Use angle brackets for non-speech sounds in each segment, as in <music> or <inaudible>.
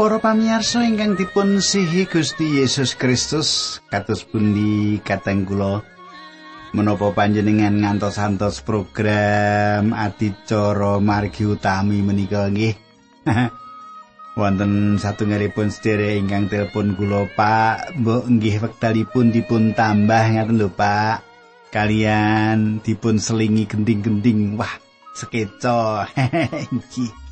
Para pamirsa ingkang dipun sihi Gusti Yesus Kristus, kados pundi kateng kula menapa panjenengan ngantos-antos program adicara margi utami menika nggih. <laughs> Wonten satunggalipun sedherek ingkang telepon kula Pak, mbok nggih wektalipun dipun tambah ngaten lho Pak. Kalian dipun selingi gending-gending. Wah, sekeco. <laughs> Nggih.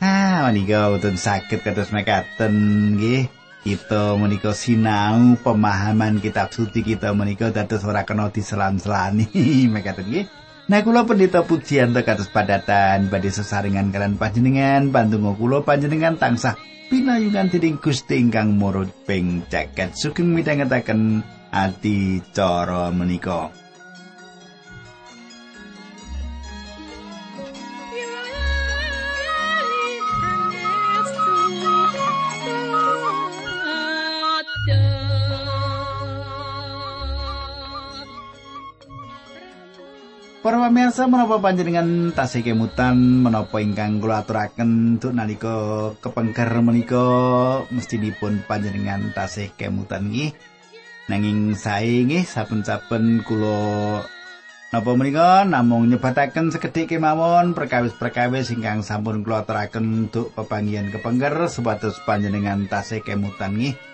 Ah, menika boten saged kados mekaten nggih. Kita menika sinau pemahaman kitab suci kita menika dados ora kena diselam-selani <laughs> mekaten nggih. Nah kula pendeta pujian kados padatan badhe sesarengan kalian panjenengan pandonga kula panjenengan tansah pinayungan dening Gusti ingkang murut ping jagat sugeng midhangetaken ati cara menika. Para pamirsa menapa panjenengan tasih kemutan menapa ingkang kula aturaken untuk nalika kepengker menika mesti dipun panjenengan tasih kemutan nggih. Nanging sae nggih saben-saben kula napa menika namung nyebataken sekedhik kemawon perkawis-perkawis ingkang sampun kula aturaken untuk pepanggihan kepengker supados panjenengan tasih kemutan nggih.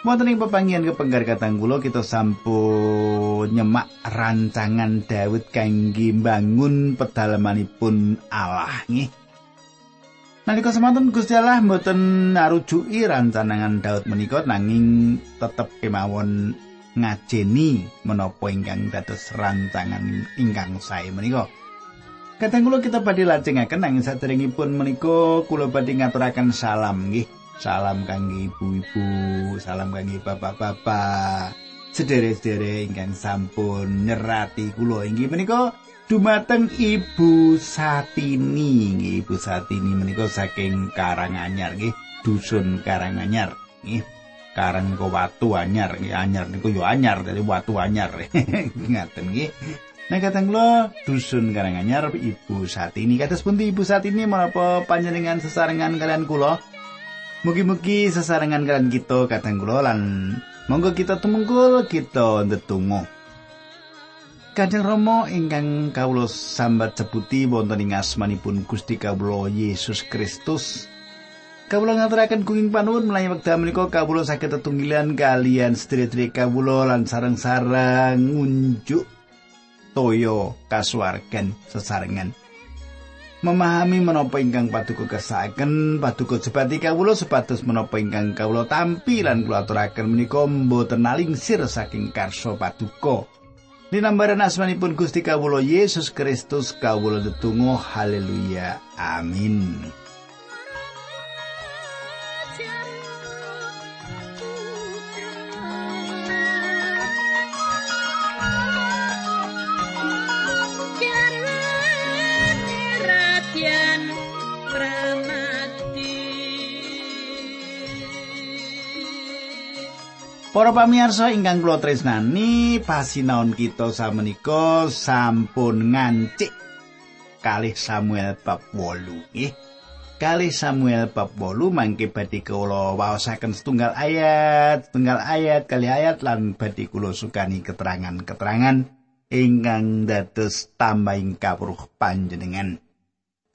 Wonten ing pepanggihan kepenggar katang kula kita sampun nyemak rancangan Daud kangge mbangun pedalamanipun Allah nggih. Nalika semanten Gusti Allah mboten narujuki rancangan Daud menika nanging tetep kemawon ngajeni menapa ingkang dados rancangan ingkang sae menika. Katang kula kita badhe lajengaken nanging saderengipun menika kula badhe ngaturaken salam nggih. Salam kangge ibu-ibu, salam kangge bapak-bapak. Sederek-sederek ingkang sampun nyerati kula inggih menika dumateng Ibu Satini. Ibu Satini menika saking Karanganyar nggih, dusun Karanganyar nggih. Karang niku watu anyar, nggih anyar niku yo anyar dadi watu anyar. <laughs> Ngaten nggih. Nah katang lo dusun Karanganyar Ibu Satini. Kados pundi Ibu Satini menapa panjenengan sesarengan kalian kula? Mugi-mugi sesarengan kalian kita kadang kula lan monggo kita tumungkul kita ndedonga. Kadang Rama ingkang kawula sambat sebuti wonten ing asmanipun Gusti kawula Yesus Kristus. Kawula ngaturaken kuing panuwun menawi wekdal menika kawula saged tetunggilan kalian sedherek kawula lan sareng-sareng ngunjuk toyo kasuwargan sesarengan. Memahami menapa ingkang paduka kesaken paduka jebati kawula sepatus menapa ingkang kawula tampi lan kula aturaken menika mboten nalingsir saking karsa paduka. Dinambaran asmanipun Gusti kawula Yesus Kristus kawula tetunggal haleluya amin Para pamirsa ingkang kula tresnani, pasinaon kita samenika sampun ngancik kalih Samuel bab 8 nggih. Kalih Samuel bab 8 mangke badhe kula waosaken setunggal ayat, setunggal ayat kali ayat lan badhe kula sukani keterangan-keterangan ingkang dados tambahing kawruh panjenengan.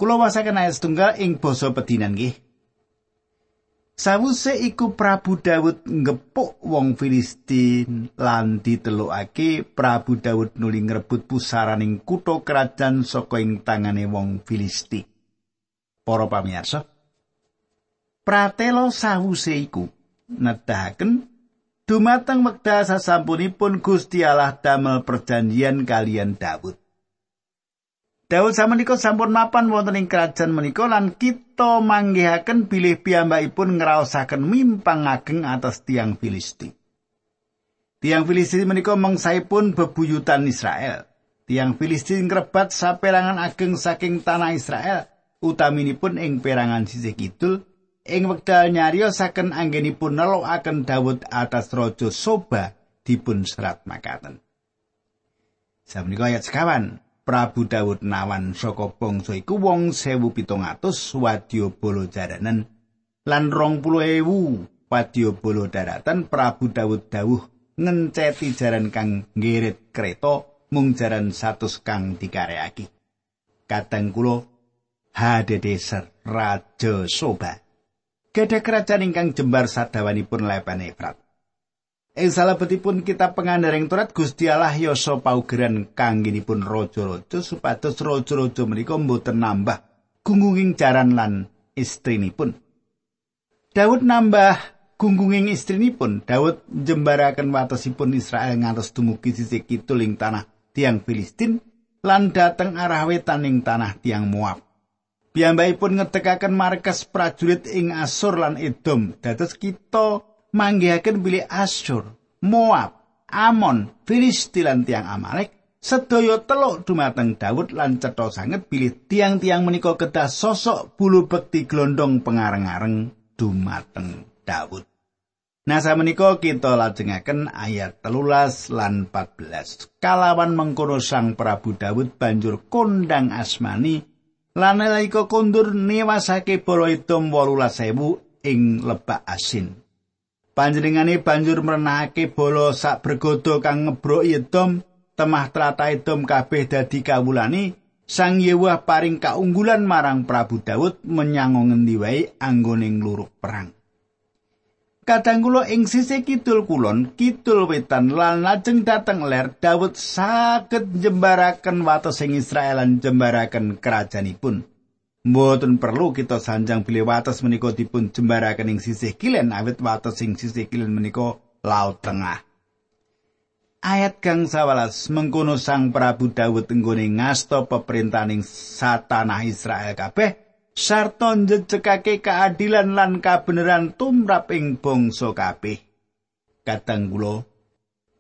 Kula waosaken ayat setunggal ing basa pedinan nggih. Sawuse iku Prabu Daud ngepuk wong Filistin lan ditelukake Prabu Daud nuli ngrebut pusaraning kutha kerajaan saka ing tangane wong Filistin. Para pamirsa, Pratelo sawuse iku nedahaken dumateng wekdal sasampunipun Gusti Allah damel perjanjian kalian Daud. Daud samenika sampun mapan wonten ing kerajaan menika lan kita manggihaken bilih piyambakipun ngraosaken mimpang ageng atas tiang Filistin. Tiang Filistin menika mengsaipun bebuyutan Israel. Tiang Filistin ngrebat saperangan ageng saking tanah Israel, utaminipun ing perangan sisih kidul, ing wekdal nyariosaken anggenipun nelokaken Daud atas raja Soba dipun serat makaten. Samenika ayat sekawan. Prabu Daud nawan saka bangsa iku wong 1700 wadya bala jaranen lan rong puluh ewu wadyabala daratan Prabu Dawud dawuh ngenceti jaran kang ngirit kereta mung jaran satus kang dikareaki. Kadang kula Hadedeser Raja Soba. Gada kerajaan ingkang jembar sadawanipun lepen Efrat. Ing salebetipun kita pengandaring turat Gusti Allah yasa paugeran kangginipun raja-raja supados raja-raja menika mboten nambah gungunging jaran lan istrinipun. Daud nambah gunggunging istrinipun. Daud jembaraken watesipun Israel ngantos dumugi sisih kidul ing tanah tiang Filistin lan dateng arah wetan ing tanah tiang Moab. Piyambakipun ngetekaken markas prajurit ing Asur lan Edom. Dados kita manggihaken bilih Asur, Moab, Amon, Filistin lan tiang Amalek sedaya teluk dumateng Daud lan cetha sanget bilih tiang-tiang menika kedah sosok bulu bekti glondong pengareng-areng dumateng Daud. Nah menika kita lajengaken ayat telulas lan 14. Kalawan mengkono sang Prabu Daud banjur kondang asmani lan nalika kondur niwasake bala Edom 18000 ing lebak asin. Panjenengane banjur merenahake bala sak bergodo kang ngebrok Edom temah trata Edom kabeh dadi kawulane Sang Yewah paring kaunggulan marang Prabu Daud menyang ngendi wae anggone ngluruk perang. Kadang kula ing sisih kidul kulon, kidul wetan lan lajeng dateng ler Daud saged jembaraken wates ing Israel lan jembaraken kerajaanipun. Mboten perlu kita sanjang bilih wates menika dipun jembaraken ing sisih kilen awit wates ing sisih kilen menika laut tengah. ayat kang sawalas mengkono sang Prabu Dawud tenggone ngasto peperintaning satanah Israel kabeh sarta njejekake keadilan lan kabeneran tumrap ing bangsa kabeh kadang kula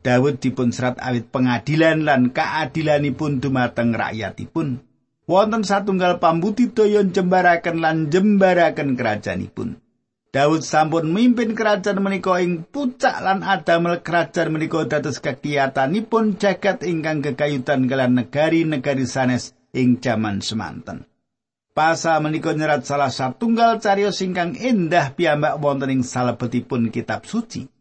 Dawud dipun serat awit pengadilan lan keadilanipun dumateng rakyatipun wonten satunggal pambudidaya jembaraken lan jembaraken kerajaanipun Daud sampun mimpin kerajaan menika ing pucak lan adamel kerajaan menika dados kegiatanipun jagat ingkang kekayutan kalian negari-negari sanes ing jaman semanten. Pasa menika nyerat salah satunggal cariyos ingkang endah piyambak wonten ing salebetipun kitab suci.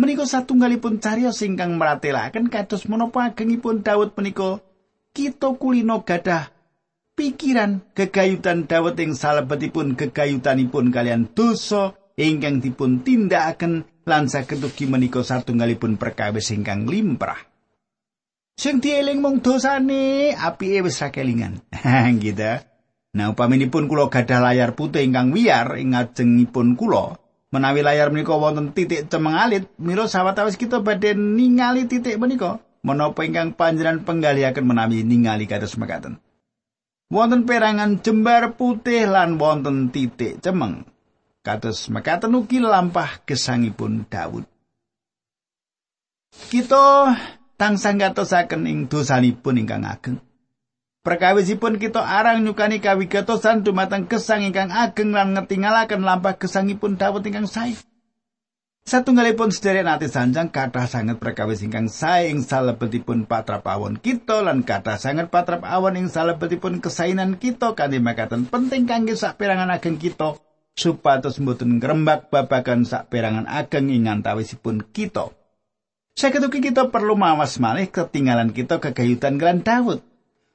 Menika satunggalipun cariyos ingkang meratelaken kados menapa agengipun Daud menika kita kulino gadah pikiran gegayutan Dawud ing salebetipun gegayutanipun kalian dosa ingkang dipun tindakaken lan saged ugi menika satunggalipun perkawis ingkang limprah. Sing dieling mung dosane apike wis sakelingan. <laughs> gitu. Nah upaminipun kula gadah layar putih ingkang wiyar ing ngajengipun kula, menawi layar menika wonten titik cemeng alit, mila sawetawis kita badhe ningali titik menika. Menapa ingkang panjenengan penggalihaken menawi ningali kados mekaten. Wonten perangan jembar putih lan wonten titik cemeng. Kados mekaten ugi lampah gesangipun Daud. Kita tansah ngatosaken ing dosanipun ingkang ageng. Perkawisipun kita arang nyukani kawigatosan dumateng gesang ingkang ageng lan ngetingalaken lampah gesangipun Daud ingkang sae. Satunggalipun sederek nate sanjang kathah sanget perkawis ingkang sae ing salebetipun patrap awon kita lan kathah sanget patrap awon ing salebetipun kesainan kita kanthi makaten penting kangge saperangan ageng kita supados mboten ngrembak babagan saperangan ageng ing antawisipun kita. Saketuki kita perlu mawas malih ketinggalan kita kegayutan kelan Daud.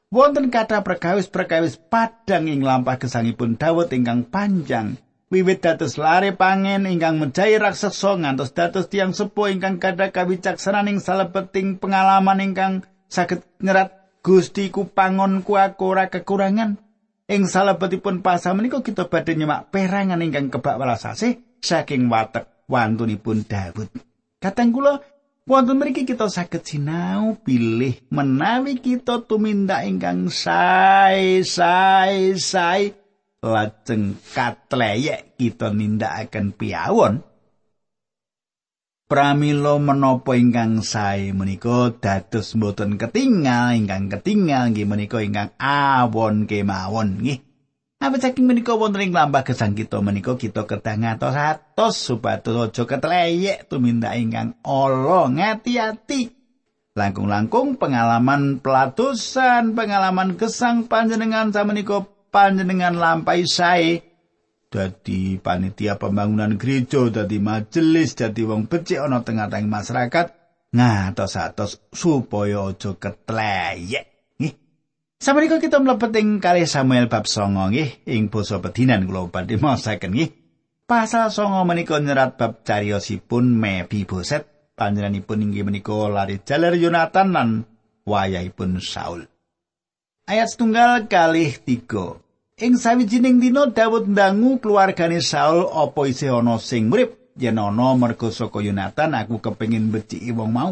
Wonten kathah perkawis-perkawis padang ing lampah gesangipun Daud ingkang panjang. Wiwit dados lare pangen ingkang mejahi raksasa ngantos dados tiang sepuh ingkang kada kawicaksanan ing salebeting pengalaman ingkang saged nyerat Gusti ku pangon ku aku ora kekurangan ing salebetipun pasal menika kita badhe nyemak perangan ingkang kebak welasase saking watek wantunipun Daud. Kateng kula wonten mriki kita saged sinau pilih menawi kita tumindak ingkang sae sae sae lajeng katleyek kita nindakaken piyawon pramila menapa ingkang sae menika dados mboten ketinggal ingkang ketinggal nggih menika ingkang awon kemawon nggih Apa saking menika wonten ing lambah gesang kita menika kita kedah ngatos atos supados aja ketleyek tumindak ingkang ala ngati-ati. Langkung-langkung pengalaman pelatusan, pengalaman gesang panjenengan samenika panjenengan lampai sae dadi panitia pembangunan gereja, dadi majelis, dadi wong becik ana tengah-tengah masyarakat ngatos-atos supaya aja ketleyek. Nggih. Sampun kita mlebet ing kalih Samuel bab 9 nggih ing basa pedinan kula badhe maosaken nggih. Pasal 9 menika nyerat bab cariyosipun Mefiboset panjenenganipun inggih menika lari jaler Yonatan lan wayahipun Saul. Ayat setunggal kalih tiga. Ing sawijining dina Daud ndangu keluargane Saul apa isih ana sing murip yen ana mergo saka Yonatan aku kepengin beciki wong mau.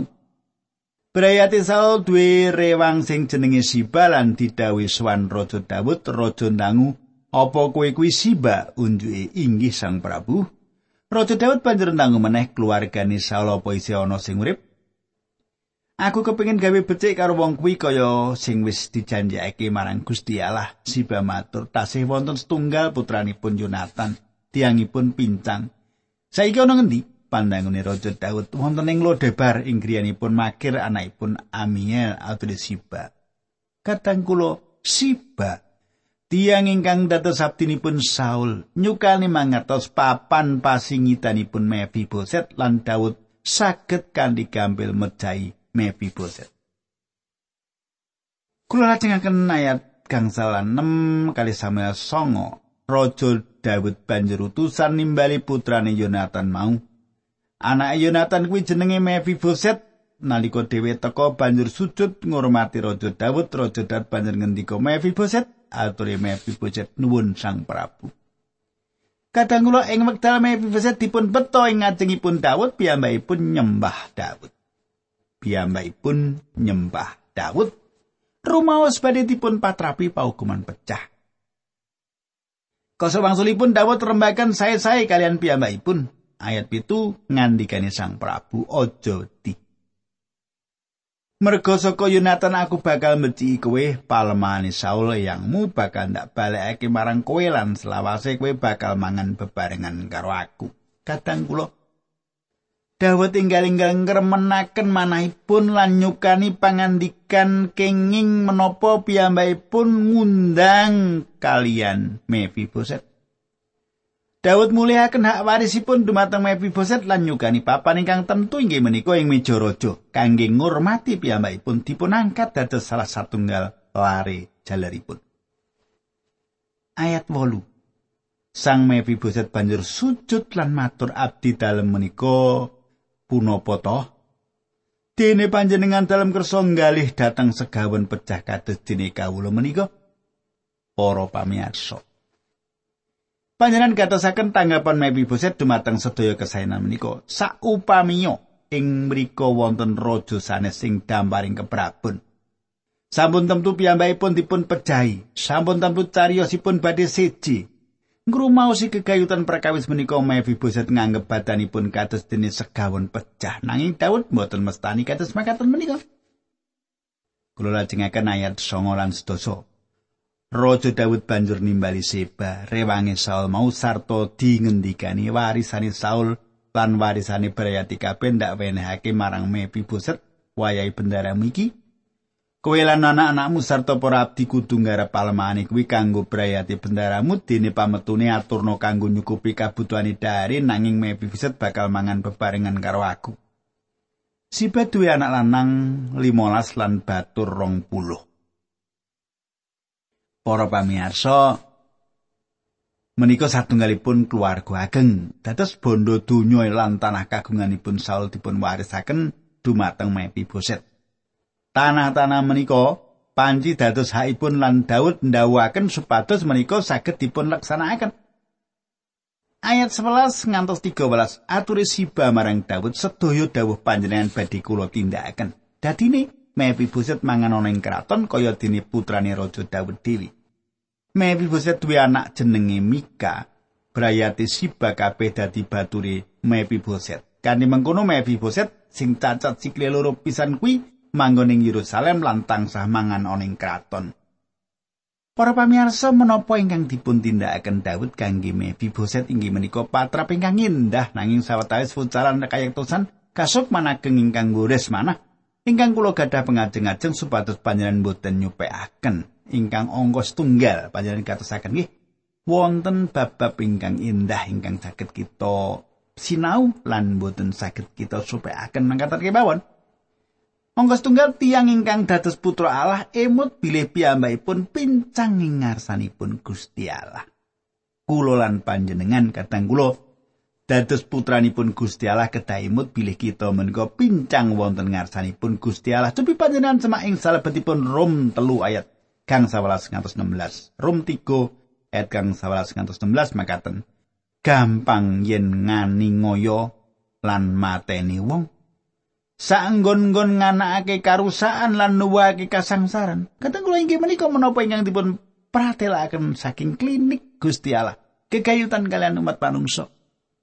Brayati Saul duwe rewang sing jenenge Siba lan didhawuhi Swan Raja Daud raja ndangu apa kowe kuwi Siba unjuke inggih Sang Prabu. Raja Daud banjur ndangu meneh keluargane Saul apa isih ana sing urip Aku kepengin gawe becik karo wong kuwi kaya sing wis dijanjekake marang Gusti Allah. Siba matur, tasih wonten setunggal putranipun Yonatan, tiangipun pincang. Saiki ana ngendi? Pandangane Raja Daud wonten ing Lodebar ing griyanipun Makir anakipun Amiel atau Siba. Katang kula Siba Tiang ingkang dados sabdinipun Saul nyukani mangertos papan pasingitanipun Mephiboset lan Daud saged kanthi gampil mejahi Mefiboset. Kula lajengaken ayat gangsal 6 kali Samuel songo. Raja Daud banjur utusan nimbali putrane Yonatan mau. Anak Yonatan kuwi jenenge Mefiboset. Nalika dhewe teka banjur sujud ngurmati Raja Daud, Raja Daud banjur ngendika Mefiboset, ature Mefiboset nuwun Sang Prabu. Kadang kula ing wekdal Mefiboset dipun beto ing ngajengipun Daud piyambakipun nyembah Daud. Piyambakipun nyembah Daud rumaos badhe dipun patrapi paukuman pecah. Koso wangsulipun Daud rembakan saya-saya kalian piyambakipun. Ayat pitu ngandikane Sang Prabu ojo di. Mergo saka Yonatan aku bakal meci kowe palemane Saul yangmu bakal ndak balekake marang kowe lan selawase kowe bakal mangan bebarengan karo aku. Kadang kula Dawet inggal-inggal ngremenaken manahipun lan nyukani pangandikan kenging menapa piyambakipun ngundang kalian Mephiboset. Dawud mulihaken hak warisipun dumateng Mephiboset lan nyukani papan ingkang tentu inggih menika ing meja raja kangge ngurmati piyambakipun dipun angkat dados salah satunggal lare jaleripun. Ayat 8. Sang Mephiboset banjur sujud lan matur abdi dalem menika punapa to? Dene panjenengan dalem kersa nggalih dhateng segawen pecah kados dene kawula menika para pamirsa. Panjenengan gatosaken tanggapan Mebi Boset dumateng sedaya kesaenan menika. Saupamiya ing mriku wonten raja sanes sing damparing keprabun. Sampun tentu piyambakipun dipun pejahi, sampun tentu cariyosipun badhe seji, Ngrumaosi kegayutan perkawis menika Mephiboset nganggep badanipun kados dene segawon pecah nanging Daud mboten mestani kados makaten menika. Kula lajengaken ayat 9 lan 10. Raja Daud banjur nimbali Seba, rewange Saul mau sarta dingendikani warisane Saul lan warisane Brayati kabeh ndak wenehake marang Mephiboset wayahe bendara miki. Kowe lan anak-anakmu sarta para abdi kudu nggarap palemane kuwi kanggo brayati bendaramu dene pametune aturno kanggo nyukupi kabutuhane dari nanging Mephiboset bakal mangan bebarengan karo aku. Siba duwe anak lanang 15 lan batur 20. Para pamirsa, menika satunggalipun keluarga ageng. Dados bondo donya lan tanah kagunganipun Saul dipun warisaken dumateng Mephiboset. Tanah-tanah menika panci dados hakipun lan Daud ndawuhaken supados menika saged dipun laksanakaken. Ayat 11 ngantos 13 aturi Siba marang Daud sedaya dawuh panjenengan badhe kula tindakaken. Dadine Mephiboset mangan ana ing kraton kaya dene putrane Raja Daud dhewe. Mephiboset duwe anak jenenge Mika. Brayati Siba kabeh dadi bature Mephiboset. Kanthi mengkono Mephiboset sing cacat sikile loro pisan kuwi manggon ing Yerusalem lan tansah mangan ana ing kraton. Para pamirsa menapa ingkang dipun tindakaken Daud kangge Mephiboset inggih menika patrap ingkang indah nanging sawetawis fucaran kayektosan kasuk manageng ingkang gores manah ingkang kula gadah pengajeng-ajeng supados panjenengan boten nyupekaken ingkang ongkos tunggal panjenengan katosaken nggih wonten bab-bab ingkang indah ingkang saged kita sinau lan boten saged kita supekaken mangkatan kemawon. Monggo setunggal tiang ingkang dados putra Allah emut bilih piyambakipun pincang ing ngarsanipun Gusti Allah. Kulo lan panjenengan kadang kula dados putranipun Gusti Allah kedah emut bilih kita menika pincang wonten ngarsanipun Gusti Allah. Cepi panjenengan semak ing salebetipun Rom telu ayat kang 11 ngantos 16. Rom 3 ayat kang 11 ngantos 16 makaten. Gampang yen ngani ngoyo lan mateni wong saenggon-nggon nganakake karusaan lan nuwuhake kasangsaran. Kadang kula inggih menika menapa ingkang dipun pratelaken saking klinik Gusti Allah. Kegayutan kalian umat manungsa.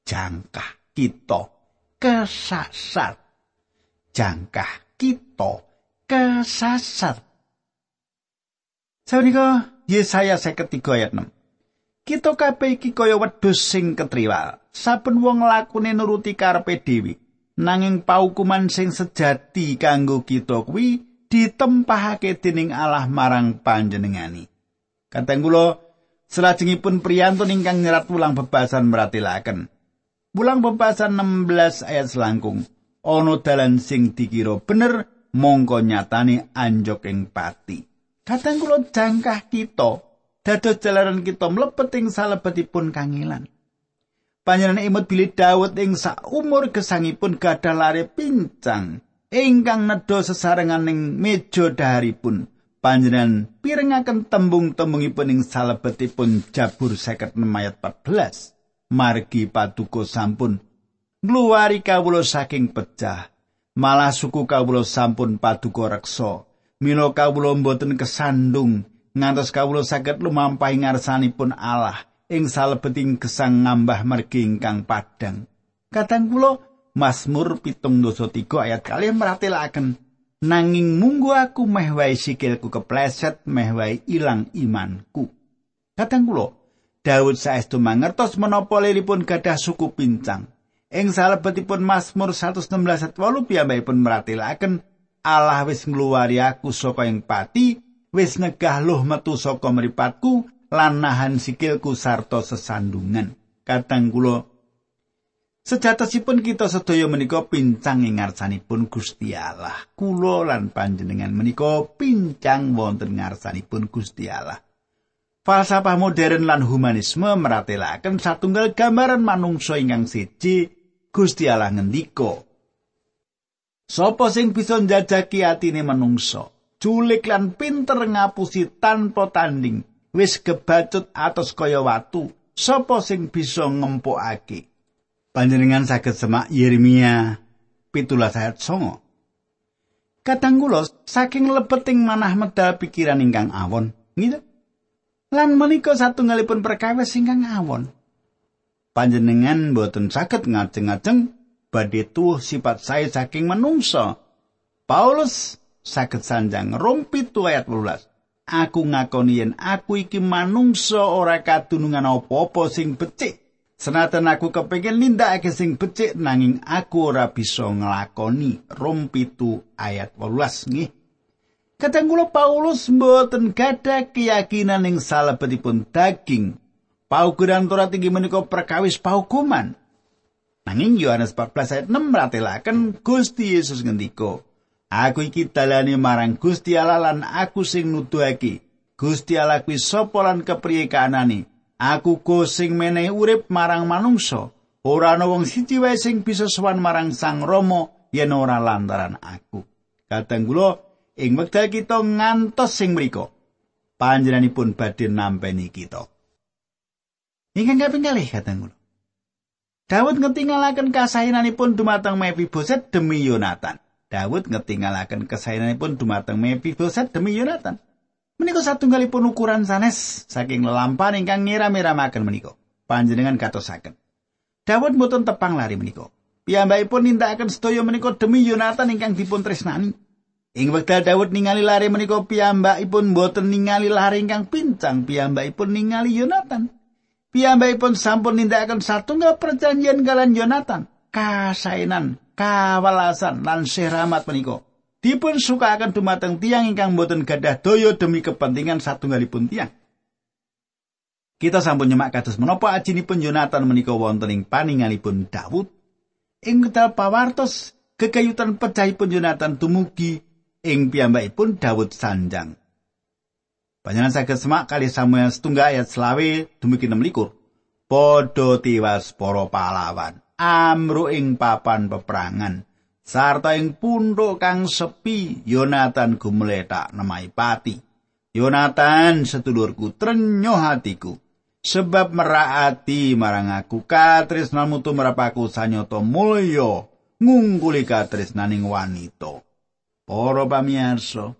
Jangkah kita kesasar. Jangkah kita kesasar. Sawenika Yesaya 53 ayat 6. Kita kabeh iki kaya wedhus sing ketriwal. Saben wong lakune nuruti karepe dhewe. Nanging paukuman sing sejati kanggo kita kuwi ditempahake dening Allah marang panjenengani. Kateng kula salajengipun priyantun ingkang nyerat ulang bebasan meratilaken. Ulang bebasan 16 ayat selangkung. Ono dalan sing dikira bener mongko nyatane anjok ing pati. Kateng kula jangkah kita dados jalaran kita mlebet ing salebetipun kangilan. Panjenengan imut bilih Daud ing sak umur gesangipun gadah lare pincang. Ingkang nedha sesarengan ing meja daharipun. Panjenengan pirengaken tembung-tembungipun ing salebetipun Jabur 56 ayat 14 margi paduka sampun. Ngluwari kawula saking pecah. Malah suku kawula sampun paduka reksa. Mila kawula boten kesandung. Ngantos kawula saged lumampahi ngarsanipun Allah ing salebeting gesang ngambah mergi ingkang padhang. Kadang kula Mazmur pitung dosa tiga ayat kali meratelaken nanging munggu aku meh wae sikilku kepleset meh wae ilang imanku. Kadang kula Daud saestu mangertos menapa liripun gadah suku pincang. Ing salebetipun Mazmur 116 ayat 8 piyambakipun meratelaken Allah wis ngluwari aku saka ing pati, wis negah luh metu saka mripatku, lan nahan sikilku sarta sesandungan. Kadang kula sejatosipun kita sedaya menika pincang ing ngarsanipun Gusti Allah. Kula lan panjenengan menika pincang wonten ngarsanipun Gusti Allah. Falsafah modern lan humanisme meratelaken satunggal gambaran manungsa ingkang siji Gusti Allah ngendika. Sopo sing bisa njajaki atine manungsa, culik lan pinter ngapusi tanpa tanding, wis kebacut atos kaya watu sapa sing bisa ngempukake panjenengan saged semak Yeremia pitulah ayat songo. Kadang kula saking lebeting manah medal pikiran ingkang awon gitu lan menika satunggalipun perkawis ingkang awon. Panjenengan boten saged ngajeng-ajeng badhe tuh sifat saya saking menungso Paulus saged sanjang rompi ayat 12 aku ngakoni yen aku iki manungsa ora kadunungan apa-apa sing becik. Senajan aku kepengin nindakake sing becik nanging aku ora bisa nglakoni. Rom ayat 18 nggih. Kadang kula Paulus mboten gadah keyakinan ing salebetipun daging. Paukuran Torah tinggi menika perkawis paukuman. Nanging Yohanes 14 ayat 6 ratelaken Gusti Yesus ngendika, Aku iki dalane marang Gusti Allah lan aku sing nuduhake. Gusti Allah kuwi sapa lan kepriye kanane? Aku go sing menehi urip marang manungsa. Ora ana wong siji wae sing bisa sowan marang Sang Rama yen ora lantaran aku. Kadang kula ing wekdal kita ngantos sing mriku. Panjenenganipun badhe nampeni kita. Ingkang kaping kalih kadang kula. Daud ngetingalaken kasayananipun dumateng Mephiboset demi Yonatan. Daud ngetinggalaken kesayananipun dumateng Mephiboset demi Yonatan. Menika satunggalipun ukuran sanes saking lelampahan ingkang ngira-miramaken menika. Panjenengan katosaken. Daud mboten tepang lari menika. Piyambakipun nindakaken sedaya menika demi Yonatan ingkang dipun tresnani. Ing wekdal Daud ningali lari menika piyambakipun mboten ningali lari ingkang pincang, piyambakipun ningali Yonatan. Piyambakipun sampun nindakaken satunggal perjanjian kalian Yonatan. Kasainan kawalasan lan seramat menika dipun sukaken dumateng tiang ingkang boten gadah daya demi kepentingan satunggalipun tiang. Kita sampun nyemak kados menapa ajinipun Yonatan menika wonten ing paningalipun Daud. Ing wekdal pawartos gegayutan pecahipun Yonatan dumugi ing piyambakipun Daud sanjang. Panjenengan saged semak kali Samuel setunggal ayat selawe dumugi 6 likur. Podo tiwas para pahlawan. Amru ing papan peperangan. Sarta ing pundhuk kang sepi Yonatan gumletak nemai pati. Yonatan sedulurku trenyo hatiku. sebab meraati marang aku katresnamu tumrapaku sanyoto mulya ngungkuli katresnaning wanita para pamirsa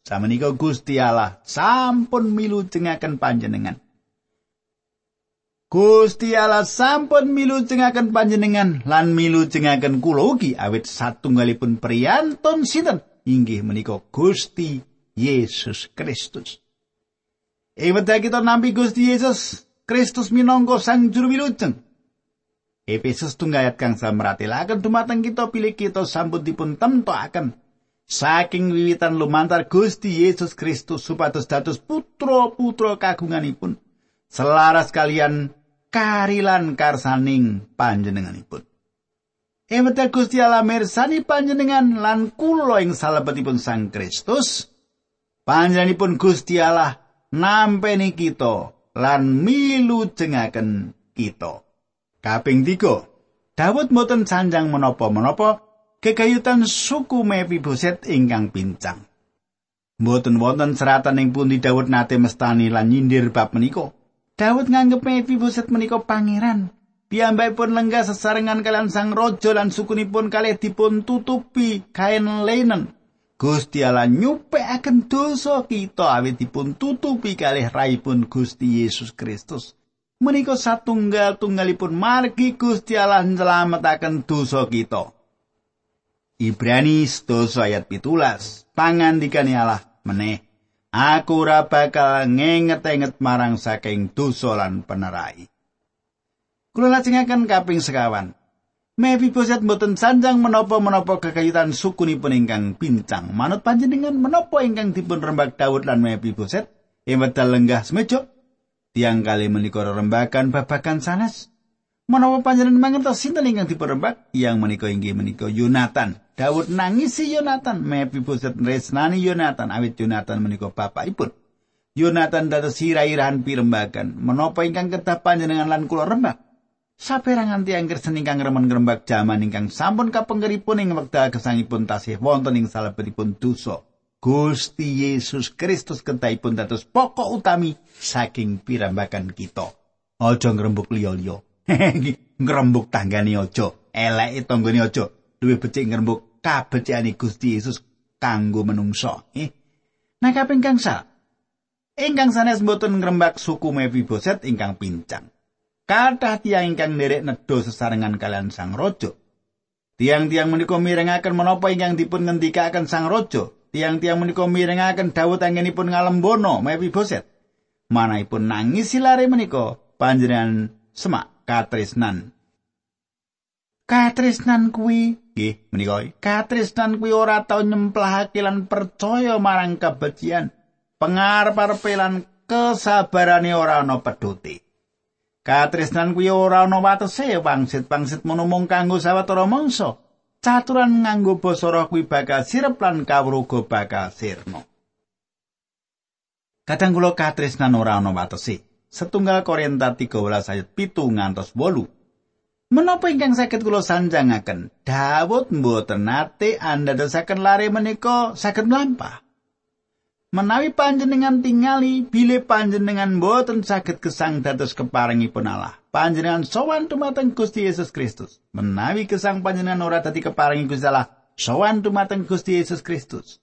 samenika Gusti Allah sampun milujengaken panjenengan Gusti Allah sampun milujengaken panjenengan lan milujengaken kula ugi awit satunggalipun priyantun sinten? Inggih menika Gusti Yesus Kristus. Wekdal kita nampi Gusti Yesus Kristus minangka Sang Juru Wilujeng. Efesus tunggal ayat kang samratelaken dumateng kita pilih kita sampun dipun temtokaken. Saking wiwitan lumantar Gusti Yesus Kristus supados dados putra-putra kagunganipun. Selaras kalian karilan karsaning panjenenganipun. Wekdal Gusti Allah mirsani panjenengan lan kula ing salebetipun Sang Kristus panjenenganipun Gusti Allah nampeni kita lan milu jengaken kita. Kaping 3. Daud mboten sanjang menapa-menapa kekayutan suku Mephiboset ingkang pincang. Mboten wonten seratan ing pundi Daud nate mestani lan nyindir bab menika. Daud nganggep Mephiboset menika pangeran. Piyambakipun lenggah sesarengan kalian sang raja lan sukunipun kalih dipun tutupi kain linen Gusti Allah nyupekaken dosa kita awit dipun tutupi kalih raipun Gusti Yesus Kristus. Menika satunggal tunggalipun margi Gusti Allah nyelametaken dosa kita. Ibrani dosa ayat pitulas. Pangan dikani Allah meneh. Aku ora bakal ngenget-enget marang saking dosa lan penerai. Kula lajengaken kaping sekawan. Mephiboset mboten sanjang menapa-menapa kekayutan sukunipun ingkang pincang. Manut panjenengan menapa ingkang dipun rembak Daud lan Mephiboset? Ing wedal lenggah semejo tiang kali menika rembakan babagan sanes. Menapa panjenengan mangertos sinten ingkang dipun rembak? Yang menika inggih menika Yonatan. Daud nangisi Yonatan, Mephiboset resnani Yonatan awit Yonatan menika bapakipun. Yonatan dados sira-irahan pirembagan. Menapa ingkang kedah panjenengan lan kula rembak? Saperangan tiang kersen ingkang remen ngrembak jaman ingkang sampun kapengkeripun ing wekdal gesangipun tasih wonten ing salebetipun dosa. Gusti Yesus Kristus kentaipun dados pokok utami saking pirambakan kita. Aja ngrembug liya-liya. <laughs> ngrembug tanggane aja, eleke tanggane aja. Duwe becik ngrembug kabecikane Gusti Yesus kanggo menungso. Eh. Nah kaping kang sa. Ingkang sanes mboten ngrembak suku Mephiboset ingkang pincang. kathah tiyang ingkang nderek nedha sesarengan kalian sang raja. Tiang-tiang menika mirengaken menapa ingkang dipun ngendikaken sang raja. Tiang-tiang menika mirengaken dawuh anggenipun ngalembono Mephiboset. Manahipun nangis silare menika panjenengan semak katresnan. Katresnan kuwi nggih menika katresnan kuwi ora tau nyemplahake lan percaya marang kebencian. Pengarep-arepe lan kesabarane ora ana pedhote. Katresnan kuwi ora ana watese pangsit-pangsit menumung kanggo sawetara mangsa. Caturan nganggo basa roh kuwi bakal sirep lan kawruga bakal sirna. Kadang kula katresnan ora ana watese. Setunggal Korinta 13 ayat 7 ngantos 8. Menapa ingkang saged kula sanjangaken? Daud mboten nate andadosaken lare menika saged mlampah. Menawi panjenengan tingali bile panjenengan boten saged gesang dados keparengipun Allah. Panjenengan sowan dumateng Gusti Yesus Kristus. Menawi gesang panjenengan ora dadi keparengi Gusti Allah, sowan dumateng Gusti Yesus Kristus.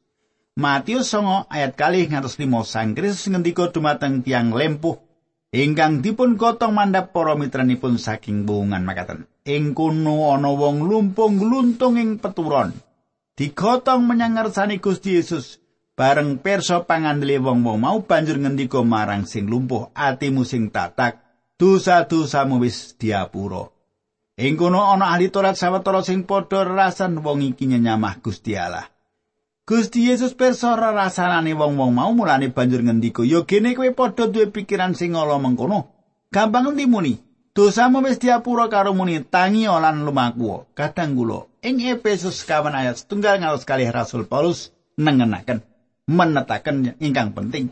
Matius 9 ayat kali ngantos 5 Sang Kristus ngendika dumateng tiang lempuh ingkang dipun gotong mandap para mitranipun saking buungan makaten. Ing kono ana wong lumpung gluntung ing peturon. Digotong menyang ngersani Gusti Yesus bareng perso pangandele wong-wong mau banjur ngendika marang sing lumpuh atimu sing tatak dosa-dosamu wis diapura ing kono ana ahli torat sawetara sing padha rasan wong iki nyamah Gusti Allah Gusti Yesus pirsa rasanane wong-wong mau mulane banjur ngendika, "Yo gene kowe padha duwe pikiran sing ala mengkono. Gampang endi muni? Dosamu wis diapura karo muni tangi lan lumaku." Kadang kula ing Efesus kawan ayat setunggal ngalus kali Rasul Paulus nengenaken menetaken ingkang penting.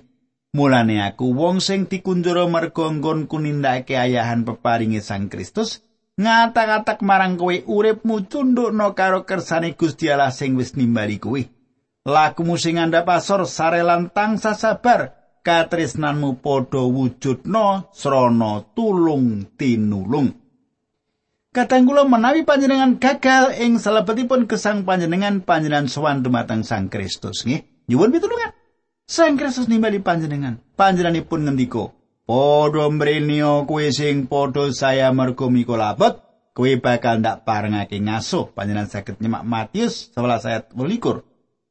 Mulane aku wong sing dikunjara mergo nggon kunindake ayahan peparinge Sang Kristus, ngata-ngatak marang kowe uripmu cundukno karo kersane Gusti Allah sing wis nimbali kowe. Lakumu sing ngandhap asor sarelan tangsa sabar katresnanmu padha wujudna srana tulung tinulung. Kadang kula menawi panjenengan gagal ing salebetipun kesang panjenengan panjenengan sowan dumateng Sang Kristus. Nggih nyuwun pitulungan. Sang Kristus nimbali panjenengan. Panjenenganipun ngendika padha mrenio kuwi sing padha saya mergo mikolabot kuwi bakal ndak parengake ngaso panjenengan saged nyemak Matius 11 ayat 21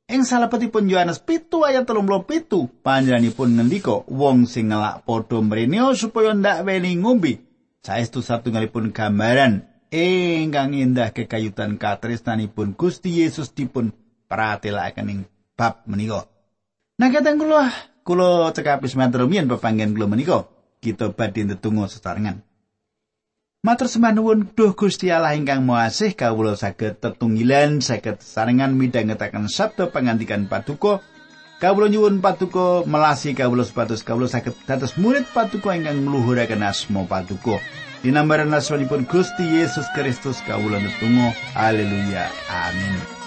Ing salebetipun Yohanes pitu ayat telung puluh pitu, panjenenganipun ngendika, wong sing ngelak padha mrenio supaya ndak weni ngombe. Saestu satunggalipun gambaran ingkang indah kekayutan katresnanipun Gusti Yesus dipun pratelakaken ing bab menika. Nah kadang kula kula cekapis matur rumiyin pepanggen kula menika, kita badhe ndedonga sesarengan. Matur sembah nuwun. Duh Gusti Allah ingkang Maha Asih kawula saged tetunggilan saged sarengan midhangetaken sabda pangandikan Paduka. Kawula nyuwun Paduka melasi kawula sepatus kawula saged dados murid Paduka ingkang ngluhuraken asma Paduka. Dinambaran asmanipun Gusti Yesus Kristus kawula netunggal haleluya. Amin